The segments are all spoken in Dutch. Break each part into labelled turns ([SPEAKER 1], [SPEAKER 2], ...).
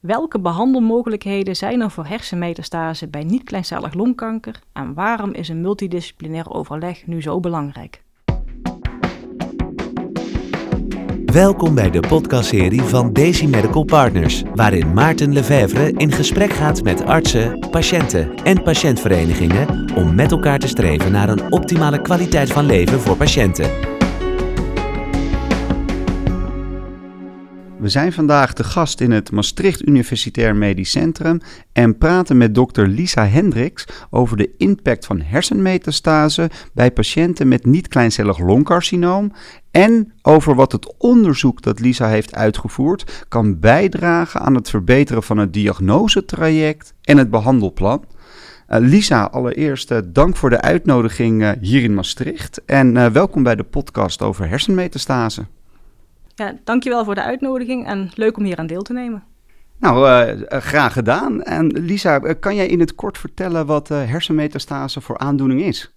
[SPEAKER 1] Welke behandelmogelijkheden zijn er voor hersenmetastase bij niet-kleincellig longkanker en waarom is een multidisciplinair overleg nu zo belangrijk?
[SPEAKER 2] Welkom bij de podcastserie van Daisy Medical Partners, waarin Maarten Lefevre in gesprek gaat met artsen, patiënten en patiëntverenigingen om met elkaar te streven naar een optimale kwaliteit van leven voor patiënten.
[SPEAKER 3] We zijn vandaag de gast in het Maastricht Universitair Medisch Centrum en praten met dokter Lisa Hendricks over de impact van hersenmetastase bij patiënten met niet-kleincellig longcarcinoom en over wat het onderzoek dat Lisa heeft uitgevoerd kan bijdragen aan het verbeteren van het diagnosetraject en het behandelplan. Uh, Lisa, allereerst uh, dank voor de uitnodiging uh, hier in Maastricht en welkom bij de podcast over hersenmetastase.
[SPEAKER 1] Ja, dankjewel voor de uitnodiging en leuk om hier aan deel te nemen.
[SPEAKER 3] Nou, uh, graag gedaan. En Lisa, eh, kan jij in het kort vertellen wat uh, hersenmetastase voor aandoening is?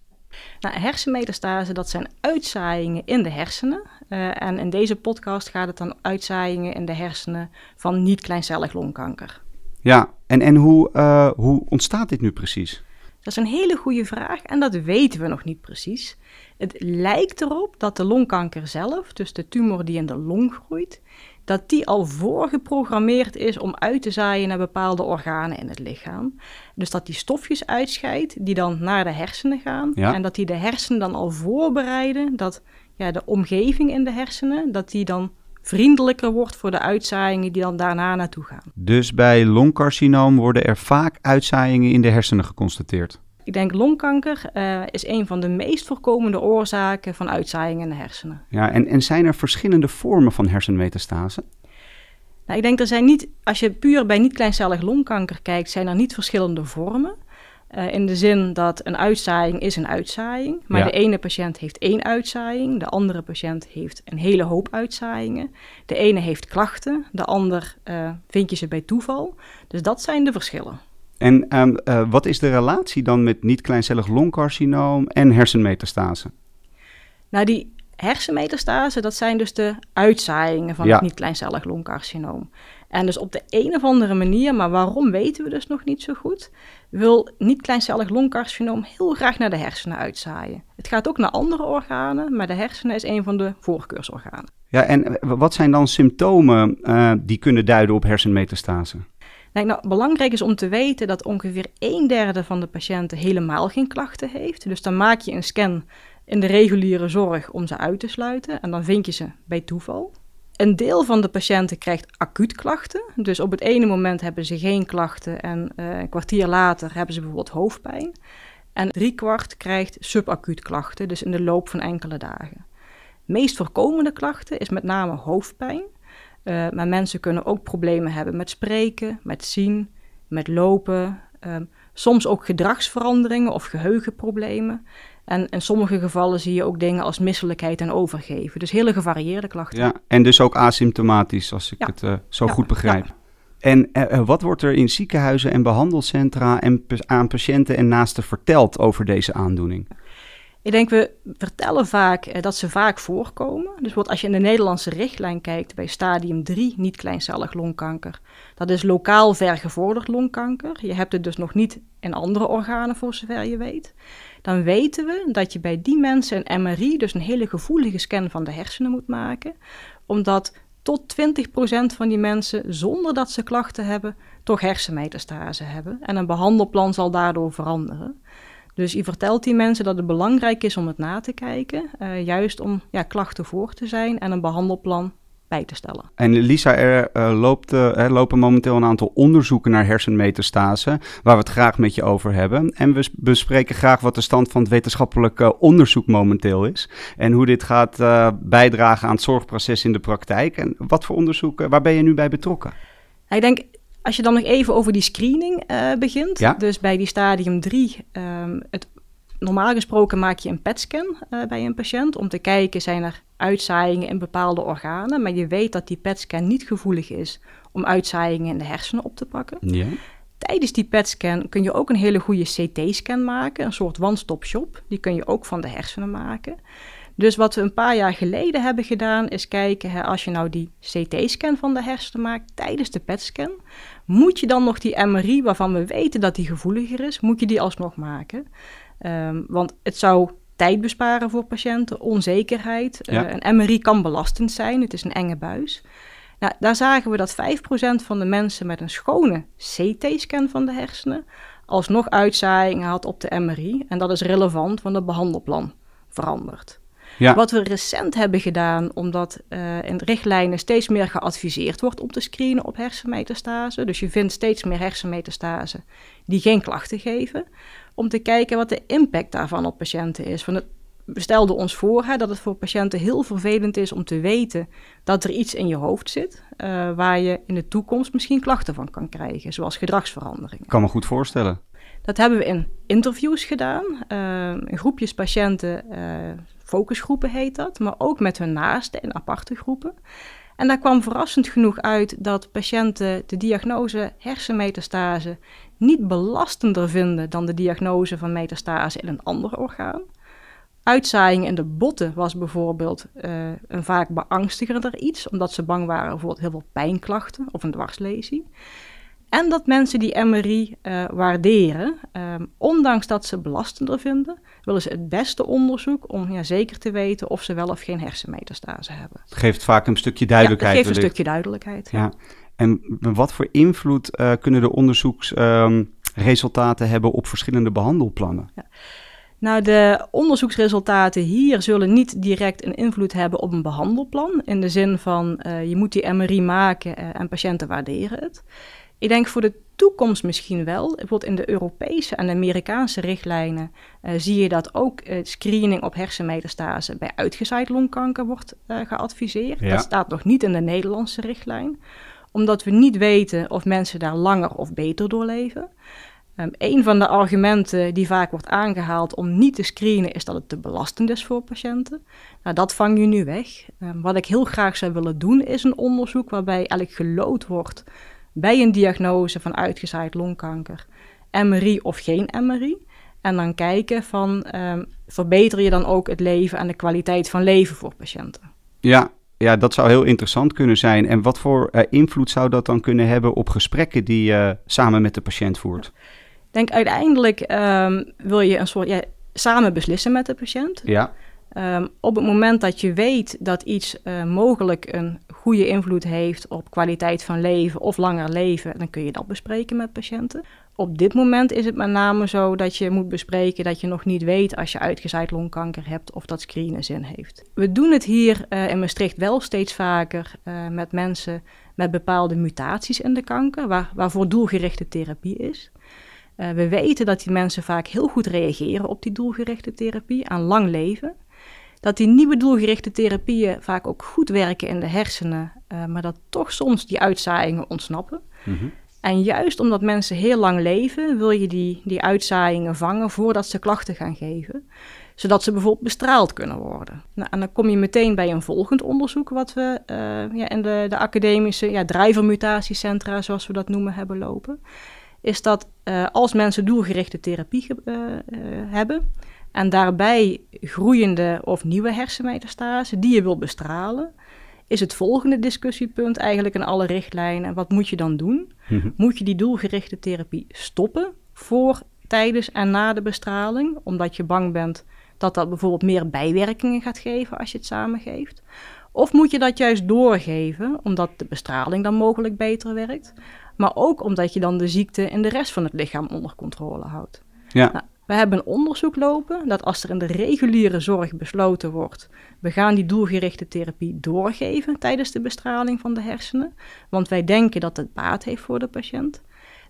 [SPEAKER 1] Nou, hersenmetastase, dat zijn uitzaaiingen in de hersenen. Uh, en in deze podcast gaat het dan uitzaaiingen in de hersenen van niet-kleincellig longkanker.
[SPEAKER 3] Ja, en, en hoe, hoe ontstaat dit nu precies?
[SPEAKER 1] Dat is een hele goede vraag en dat weten we nog niet precies. Het lijkt erop dat de longkanker zelf, dus de tumor die in de long groeit, dat die al voorgeprogrammeerd is om uit te zaaien naar bepaalde organen in het lichaam. Dus dat die stofjes uitscheidt die dan naar de hersenen gaan. En dat die de hersenen dan al voorbereiden dat ja, de omgeving in de hersenen, dat die dan vriendelijker wordt voor de uitzaaiingen die dan daarna naartoe gaan.
[SPEAKER 3] Dus bij longcarcinoom worden er vaak uitzaaiingen in de hersenen geconstateerd?
[SPEAKER 1] Ik denk longkanker uh, is een van de meest voorkomende oorzaken van uitzaaiingen in de hersenen.
[SPEAKER 3] Ja, en, en zijn er verschillende vormen van hersenmetastase?
[SPEAKER 1] Nou, ik denk er zijn niet, als je puur bij niet-kleincellig longkanker kijkt, zijn er niet verschillende vormen. Uh, in de zin dat een uitzaaiing is een uitzaaiing. Maar de ene patiënt heeft één uitzaaiing, de andere patiënt heeft een hele hoop uitzaaiingen. De ene heeft klachten, de ander uh, vind je ze bij toeval. Dus dat zijn de verschillen.
[SPEAKER 3] En um, uh, wat is de relatie dan met niet-kleincellig longcarcinoom en hersenmetastase?
[SPEAKER 1] Nou, die hersenmetastase, dat zijn dus de uitzaaiingen van ja. het niet-kleincellig longcarcinoom. En dus op de een of andere manier, maar waarom weten we dus nog niet zo goed, wil niet-kleincellig longcarcinoom heel graag naar de hersenen uitzaaien. Het gaat ook naar andere organen, maar de hersenen is een van de voorkeursorganen.
[SPEAKER 3] Ja, en wat zijn dan symptomen uh, die kunnen duiden op hersenmetastase?
[SPEAKER 1] Nou, belangrijk is om te weten dat ongeveer een derde van de patiënten helemaal geen klachten heeft. Dus dan maak je een scan in de reguliere zorg om ze uit te sluiten en dan vind je ze bij toeval. Een deel van de patiënten krijgt acuut klachten. Dus op het ene moment hebben ze geen klachten en uh, een kwartier later hebben ze bijvoorbeeld hoofdpijn. En driekwart krijgt subacuut klachten, dus in de loop van enkele dagen. Meest voorkomende klachten is met name hoofdpijn. Uh, maar mensen kunnen ook problemen hebben met spreken, met zien, met lopen. Uh, soms ook gedragsveranderingen of geheugenproblemen. En in sommige gevallen zie je ook dingen als misselijkheid en overgeven. Dus hele gevarieerde klachten.
[SPEAKER 3] Ja, en dus ook asymptomatisch, als ik ja. het uh, zo ja. goed begrijp. Ja. En uh, wat wordt er in ziekenhuizen en behandelcentra en aan patiënten en naasten verteld over deze aandoening?
[SPEAKER 1] Ik denk, we vertellen vaak uh, dat ze vaak voorkomen. Dus als je in de Nederlandse richtlijn kijkt bij stadium 3 niet-kleincellig longkanker. Dat is lokaal vergevorderd longkanker. Je hebt het dus nog niet in andere organen voor zover je weet. Dan weten we dat je bij die mensen een MRI, dus een hele gevoelige scan van de hersenen moet maken. Omdat tot 20% van die mensen, zonder dat ze klachten hebben, toch hersenmetastase hebben. En een behandelplan zal daardoor veranderen. Dus je vertelt die mensen dat het belangrijk is om het na te kijken, uh, juist om ja, klachten voor te zijn en een behandelplan bij te stellen.
[SPEAKER 3] En Lisa, er uh, loopt, uh, er lopen momenteel een aantal onderzoeken naar hersenmetastase, waar we het graag met je over hebben. En we bespreken graag wat de stand van het wetenschappelijk onderzoek momenteel is en hoe dit gaat bijdragen aan het zorgproces in de praktijk. En wat voor onderzoeken, waar ben je nu bij betrokken?
[SPEAKER 1] Ik denk als je dan nog even over die screening uh, begint,
[SPEAKER 3] ja?
[SPEAKER 1] dus bij die stadium 3, um, het, normaal gesproken maak je een PET-scan uh, bij een patiënt om te kijken, zijn er uitzaaiingen in bepaalde organen, maar je weet dat die PET-scan niet gevoelig is om uitzaaiingen in de hersenen op te pakken.
[SPEAKER 3] Ja.
[SPEAKER 1] Tijdens die PET-scan kun je ook een hele goede CT-scan maken, een soort one-stop shop. Die kun je ook van de hersenen maken. Dus wat we een paar jaar geleden hebben gedaan, is kijken, hè, als je nou die CT-scan van de hersenen maakt tijdens de PET-scan, moet je dan nog die MRI, waarvan we weten dat die gevoeliger is, moet je die alsnog maken? Um, want het zou tijd besparen voor patiënten, onzekerheid. Ja. Uh, een MRI kan belastend zijn, het is een enge buis. Nou, daar zagen we dat 5% van de mensen met een schone CT-scan van de hersenen alsnog uitzaaiingen had op de MRI. En dat is relevant, want het behandelplan verandert. Ja. Wat we recent hebben gedaan, omdat uh, in de richtlijnen steeds meer geadviseerd wordt om te screenen op hersenmetastase. Dus je vindt steeds meer hersenmetastase die geen klachten geven. Om te kijken wat de impact daarvan op patiënten is. Van het, we stelden ons voor hè, dat het voor patiënten heel vervelend is om te weten dat er iets in je hoofd zit. Uh, waar je in de toekomst misschien klachten van kan krijgen, zoals gedragsveranderingen.
[SPEAKER 3] Kan me goed voorstellen.
[SPEAKER 1] Dat hebben we in interviews gedaan, uh, in groepjes patiënten, uh, focusgroepen heet dat, maar ook met hun naasten in aparte groepen. En daar kwam verrassend genoeg uit dat patiënten de diagnose hersenmetastase niet belastender vinden dan de diagnose van metastase in een ander orgaan. Uitzaaiing in de botten was bijvoorbeeld uh, een vaak beangstigender iets, omdat ze bang waren voor heel veel pijnklachten of een dwarslesie. En dat mensen die MRI uh, eh, waarderen, um, ondanks dat ze belastender vinden, willen ze het beste onderzoek om ja, zeker te weten of ze wel of geen hersenmetastase hebben.
[SPEAKER 3] Het geeft vaak een stukje duidelijkheid.
[SPEAKER 1] Ja, het geeft een stukje duidelijkheid.
[SPEAKER 3] Ja. En wat voor invloed uh, kunnen de onderzoeksresultaten um, hebben op verschillende behandelplannen? Ja.
[SPEAKER 1] Nou, de onderzoeksresultaten hier zullen niet direct een invloed hebben op een behandelplan. In de zin van uh, je moet die MRI maken en patiënten waarderen het. Ik denk voor de toekomst misschien wel. Bijvoorbeeld in de Europese en Amerikaanse richtlijnen uh, zie je dat ook uh, screening op hersenmetastase bij uitgezaaid longkanker wordt uh, geadviseerd. Ja. Dat staat nog niet in de Nederlandse richtlijn, omdat we niet weten of mensen daar langer of beter door leven. Um, een van de argumenten die vaak wordt aangehaald om niet te screenen is dat het te belastend is voor patiënten. Nou, dat vang je nu weg. Um, wat ik heel graag zou willen doen is een onderzoek waarbij eigenlijk gelood wordt bij een diagnose van uitgezaaid longkanker, MRI of geen MRI. En dan kijken van, um, verbeter je dan ook het leven en de kwaliteit van leven voor patiënten?
[SPEAKER 3] Ja, ja dat zou heel interessant kunnen zijn. En wat voor uh, invloed zou dat dan kunnen hebben op gesprekken die je uh, samen met de patiënt voert?
[SPEAKER 1] Ik denk uiteindelijk um, wil je een soort, ja, samen beslissen met de patiënt.
[SPEAKER 3] Ja.
[SPEAKER 1] Um, op het moment dat je weet dat iets uh, mogelijk een goede invloed heeft op kwaliteit van leven of langer leven, dan kun je dat bespreken met patiënten. Op dit moment is het met name zo dat je moet bespreken dat je nog niet weet als je uitgezaaid longkanker hebt of dat screenen zin heeft. We doen het hier uh, in Maastricht wel steeds vaker uh, met mensen met bepaalde mutaties in de kanker, waar, waarvoor doelgerichte therapie is. We weten dat die mensen vaak heel goed reageren op die doelgerichte therapie aan lang leven dat die nieuwe doelgerichte therapieën vaak ook goed werken in de hersenen, uh, maar dat toch soms die uitzaaiingen ontsnappen. Mm -hmm. En juist omdat mensen heel lang leven, wil je die, die uitzaaiingen vangen voordat ze klachten gaan geven, zodat ze bijvoorbeeld bestraald kunnen worden. Nou, en dan kom je meteen bij een volgend onderzoek wat we uh, ja, in de, de academische ja, drijvermutatiecentra, zoals we dat noemen, hebben lopen. Is dat uh, als mensen doelgerichte therapie hebben, en daarbij groeiende of nieuwe hersenmetastase die je wilt bestralen, is het volgende discussiepunt eigenlijk in alle richtlijnen. Wat moet je dan doen? Mhm. Moet je die doelgerichte therapie stoppen voor, tijdens en na de bestraling, omdat je bang bent dat dat bijvoorbeeld meer bijwerkingen gaat geven als je het samengeeft? Of moet je dat juist doorgeven, omdat de bestraling dan mogelijk beter werkt, maar ook omdat je dan de ziekte in de rest van het lichaam onder controle houdt?
[SPEAKER 3] Ja. Nou,
[SPEAKER 1] we hebben een onderzoek lopen dat als er in de reguliere zorg besloten wordt, we gaan die doelgerichte therapie doorgeven tijdens de bestraling van de hersenen, want wij denken dat het baat heeft voor de patiënt.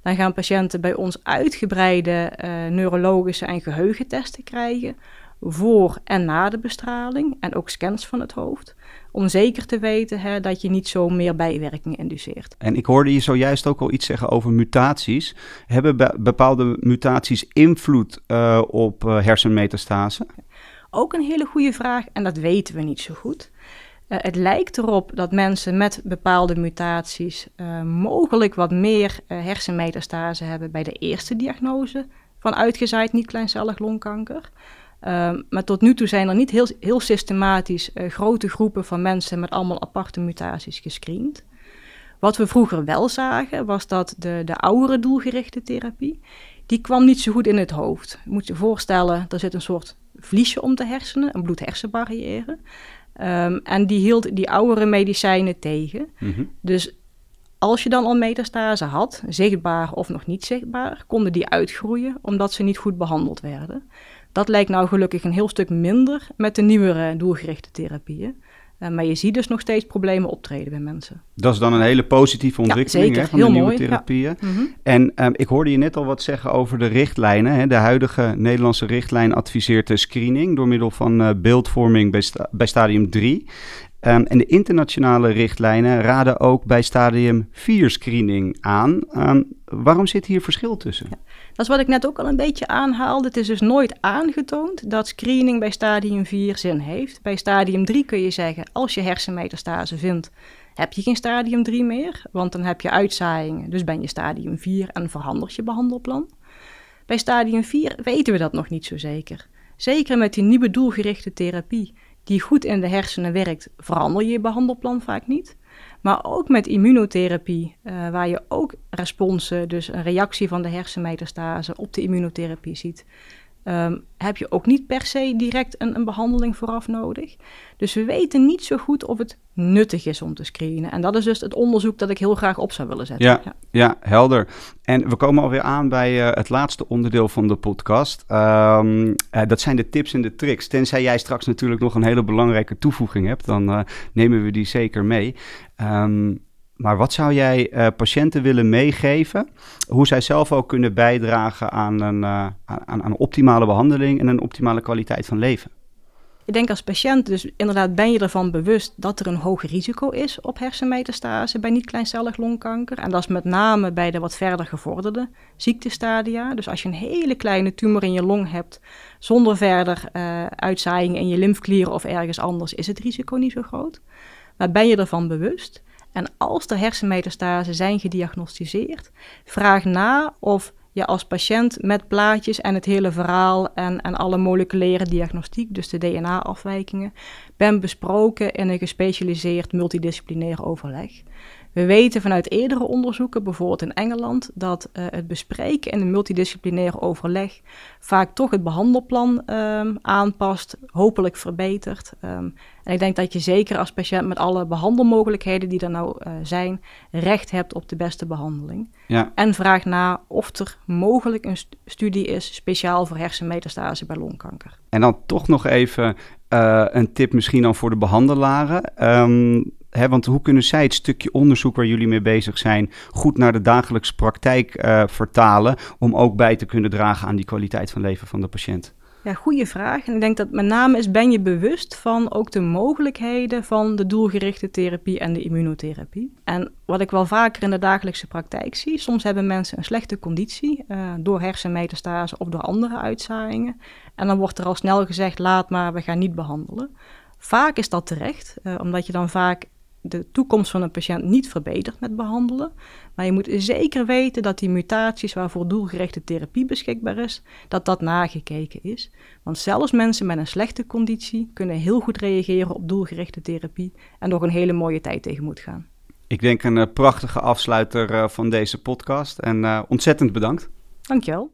[SPEAKER 1] Dan gaan patiënten bij ons uitgebreide uh, neurologische en geheugentesten krijgen voor en na de bestraling en ook scans van het hoofd om zeker te weten hè, dat je niet zo meer bijwerkingen induceert.
[SPEAKER 3] En ik hoorde je zojuist ook al iets zeggen over mutaties. Hebben be bepaalde mutaties invloed uh, op uh, hersenmetastase?
[SPEAKER 1] Ook een hele goede vraag en dat weten we niet zo goed. Uh, het lijkt erop dat mensen met bepaalde mutaties mogelijk wat meer hersenmetastase hebben bij de eerste diagnose van uitgezaaid niet-kleincellig longkanker. Ehm, maar tot nu toe zijn er niet heel, heel systematisch uh, grote groepen van mensen met allemaal aparte mutaties gescreend. Wat we vroeger wel zagen, was dat de, de oudere doelgerichte therapie, die kwam niet zo goed in het hoofd. Je moet je voorstellen, er zit een soort vliesje om de hersenen, een bloed-hersenbarrière. Um, en die hield die oudere medicijnen tegen.
[SPEAKER 3] Mhm.
[SPEAKER 1] Dus als je dan al metastase had, zichtbaar of nog niet zichtbaar, konden die uitgroeien omdat ze niet goed behandeld werden. Dat lijkt nou gelukkig een heel stuk minder met de nieuwere doelgerichte therapieën. Uh, maar je ziet dus nog steeds problemen optreden bij mensen.
[SPEAKER 3] Dat is dan een hele positieve ontwikkeling
[SPEAKER 1] ja,
[SPEAKER 3] hè, van
[SPEAKER 1] heel
[SPEAKER 3] de nieuwe
[SPEAKER 1] mooi,
[SPEAKER 3] therapieën.
[SPEAKER 1] Ja. Mm-hmm.
[SPEAKER 3] En um, ik hoorde je net al wat zeggen over de richtlijnen. Hè. De huidige Nederlandse richtlijn adviseert de screening door middel van uh, beeldvorming bij, sta bij stadium 3. Um, en de internationale richtlijnen raden ook bij stadium 4 screening aan. Um, waarom zit hier verschil tussen?
[SPEAKER 1] Dat is wat ik net ook al een beetje aanhaalde. Het is dus nooit aangetoond dat screening bij stadium 4 zin heeft. Bij stadium 3 kun je zeggen, als je hersenmetastase vindt, heb je geen stadium 3 meer, want dan heb je uitzaaiingen, dus ben je stadium 4 en verandert je behandelplan. Bij stadium 4 weten we dat nog niet zo zeker. Zeker met die nieuwe doelgerichte therapie die goed in de hersenen werkt, verander je behandelplan vaak niet. Maar ook met immunotherapie, uh, waar je ook responsen, dus een reactie van de hersenmetastase op de immunotherapie ziet, um, heb je ook niet per se direct een, een, behandeling vooraf nodig. Dus we weten niet zo goed of het nuttig is om te screenen. En dat is dus het onderzoek dat ik heel graag op zou willen zetten.
[SPEAKER 3] Ja, ja. ja helder. En we komen alweer aan bij uh, het laatste onderdeel van de podcast. Um, uh, dat zijn de tips en de tricks. Tenzij jij straks natuurlijk nog een hele belangrijke toevoeging hebt, dan uh, nemen we die zeker mee. Um, maar wat zou jij uh, patiënten willen meegeven? Hoe zij zelf ook kunnen bijdragen aan een, uh, aan, aan een optimale behandeling en een optimale kwaliteit van leven?
[SPEAKER 1] Ik denk als patiënt, dus inderdaad ben je ervan bewust dat er een hoog risico is op hersenmetastase bij niet-kleincellig longkanker. En dat is met name bij de wat verder gevorderde ziektestadia. Dus als je een hele kleine tumor in je long hebt, zonder verder uh, uitzaaiing in je lymfklieren of ergens anders, is het risico niet zo groot. Maar ben je ervan bewust? En als er hersenmetastase zijn gediagnosticeerd, vraag na of je als patiënt met plaatjes en het hele verhaal en, en alle moleculaire diagnostiek, dus de DNA-afwijkingen, bent besproken in een gespecialiseerd multidisciplinair overleg. We weten vanuit eerdere onderzoeken, bijvoorbeeld in Engeland, dat uh, het bespreken in een multidisciplinair overleg vaak toch het behandelplan um, aanpast, hopelijk verbetert. Um, en ik denk dat je zeker als patiënt met alle behandelmogelijkheden die er nou uh, zijn, recht hebt op de beste behandeling.
[SPEAKER 3] Ja.
[SPEAKER 1] En vraag na of er mogelijk een st studie is speciaal voor hersenmetastase bij longkanker.
[SPEAKER 3] En dan toch nog even uh, een tip misschien dan voor de behandelaren. Um, Hè, want hoe kunnen zij het stukje onderzoek waar jullie mee bezig zijn goed naar de dagelijkse praktijk uh, vertalen om ook bij te kunnen dragen aan die kwaliteit van leven van de patiënt?
[SPEAKER 1] Ja, goede vraag. En ik denk dat met name is, ben je bewust van ook de mogelijkheden van de doelgerichte therapie en de immunotherapie. En wat ik wel vaker in de dagelijkse praktijk zie, soms hebben mensen een slechte conditie uh, door hersenmetastase of door andere uitzaaiingen. En dan wordt er al snel gezegd, laat maar, we gaan niet behandelen. Vaak is dat terecht, uh, omdat je dan vaak de toekomst van een patiënt niet verbetert met behandelen. Maar je moet zeker weten dat die mutaties waarvoor doelgerichte therapie beschikbaar is, dat dat nagekeken is. Want zelfs mensen met een slechte conditie kunnen heel goed reageren op doelgerichte therapie en nog een hele mooie tijd tegemoet gaan.
[SPEAKER 3] Ik denk een uh, prachtige afsluiter uh, van deze podcast en uh, ontzettend bedankt.
[SPEAKER 1] Dankjewel.